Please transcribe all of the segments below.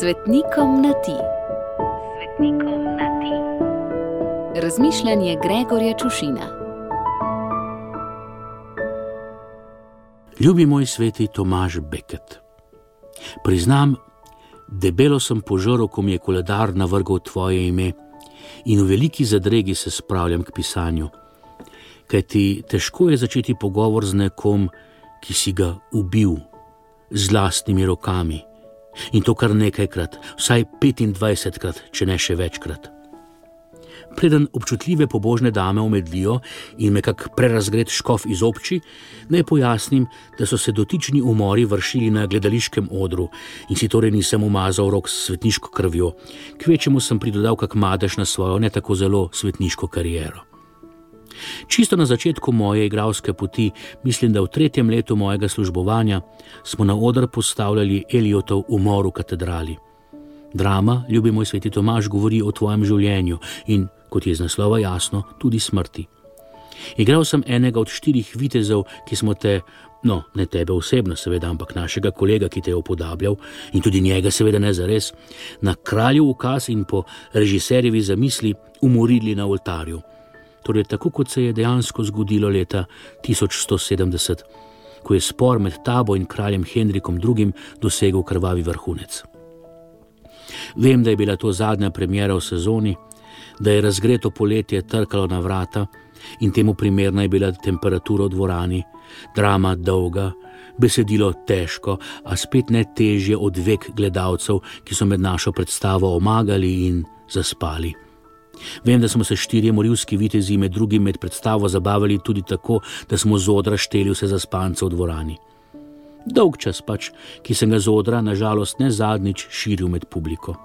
Svetnikom na ti. Svetnikom na ti. Razmišljanje Gregorja Čušina. Ljubi moj sveti Tomaž Beket. Priznam, debelo sem požrl, ko mi je koledar navrgal tvoje ime in v veliki zadregi se spravljam k pisanju. Kaj ti težko je začeti pogovor z nekom, ki si ga ubil z lastnimi rokami in to kar nekajkrat, vsaj 25krat, če ne še večkrat. Preden občutljive pobožne dame omedlijo in me kak prerazgred škof izobči, naj pojasnim, da so se dotični umori vršili na gledališkem odru in si torej nisem umazal rok s svetniško krvjo, kvečemu sem pridodal kak madež na svojo ne tako zelo svetniško kariero. Čisto na začetku moje igralske poti, mislim, da v tretjem letu mojega službovanja, smo na oder postavljali Eliotov umor v katedrali. Drama, ljubi moj sveti Tomaž, govori o tvojem življenju in, kot je iz naslova jasno, tudi smrti. Igral sem enega od štirih vitezov, ki smo te, no, ne tebe osebno, seveda, ampak našega kolega, ki te je upodabljal in tudi njega, seveda, ne za res, na kralju ukaz in po režiserjevi zamisli umorili na oltarju torej tako kot se je dejansko zgodilo leta 1170, ko je spor med tabo in kraljem Henrikom II. dosegel krvavi vrhunec. Vem, da je bila to zadnja premjera v sezoni, da je razgreto poletje trkalo na vrata in temu primerna je bila temperatura v dvorani, drama dolga, besedilo težko, a spet ne težje od vek gledalcev, ki so med našo predstavo omagali in zaspali. Vem, da smo se štirje morilski vitezi med drugim med predstavo zabavali tudi tako, da smo z odra šteli vse za spance v dvorani. Dolg čas pač, ki sem ga z odra, nažalost, ne zadnjič širil med publiko.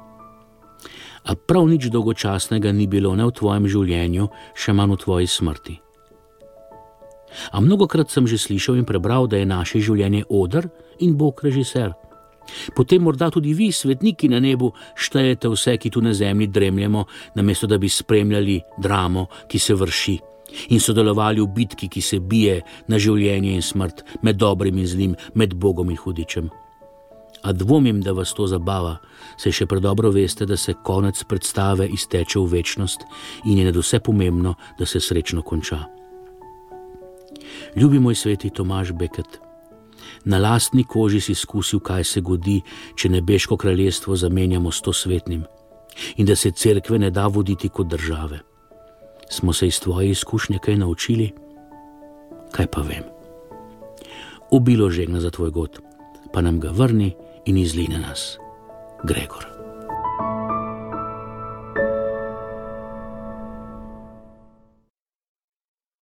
A prav nič dolgočasnega ni bilo ne v tvojem življenju, še manj v tvoji smrti. A mnogokrat sem že slišal in prebral, da je naše življenje odr in Bog režiser. Potem morda tudi vi, svetniki na nebu, štejete vse, ki tu na zemlji dremljamo, namesto da bi spremljali dramo, ki se vrši in sodelovali v bitki, ki se bije na življenje in smrt, med dobrim in zlim, med Bogom in hudičem. A dvomim, da vas to zabava, saj še predobro veste, da se konec predstave izteče v večnost in je nadvse pomembno, da se srečno konča. Ljubi moj sveti Tomaž Beket na lastni koži si izkusil, kaj se godi, če nebeško kraljestvo zamenjamo s to svetnim in da se cerkve ne da voditi kot države. Smo se iz tvoje izkušnje kaj naučili? Kaj pa vem? Ubilo žegna za tvoj god, pa nam ga vrni in izline nas, Gregor.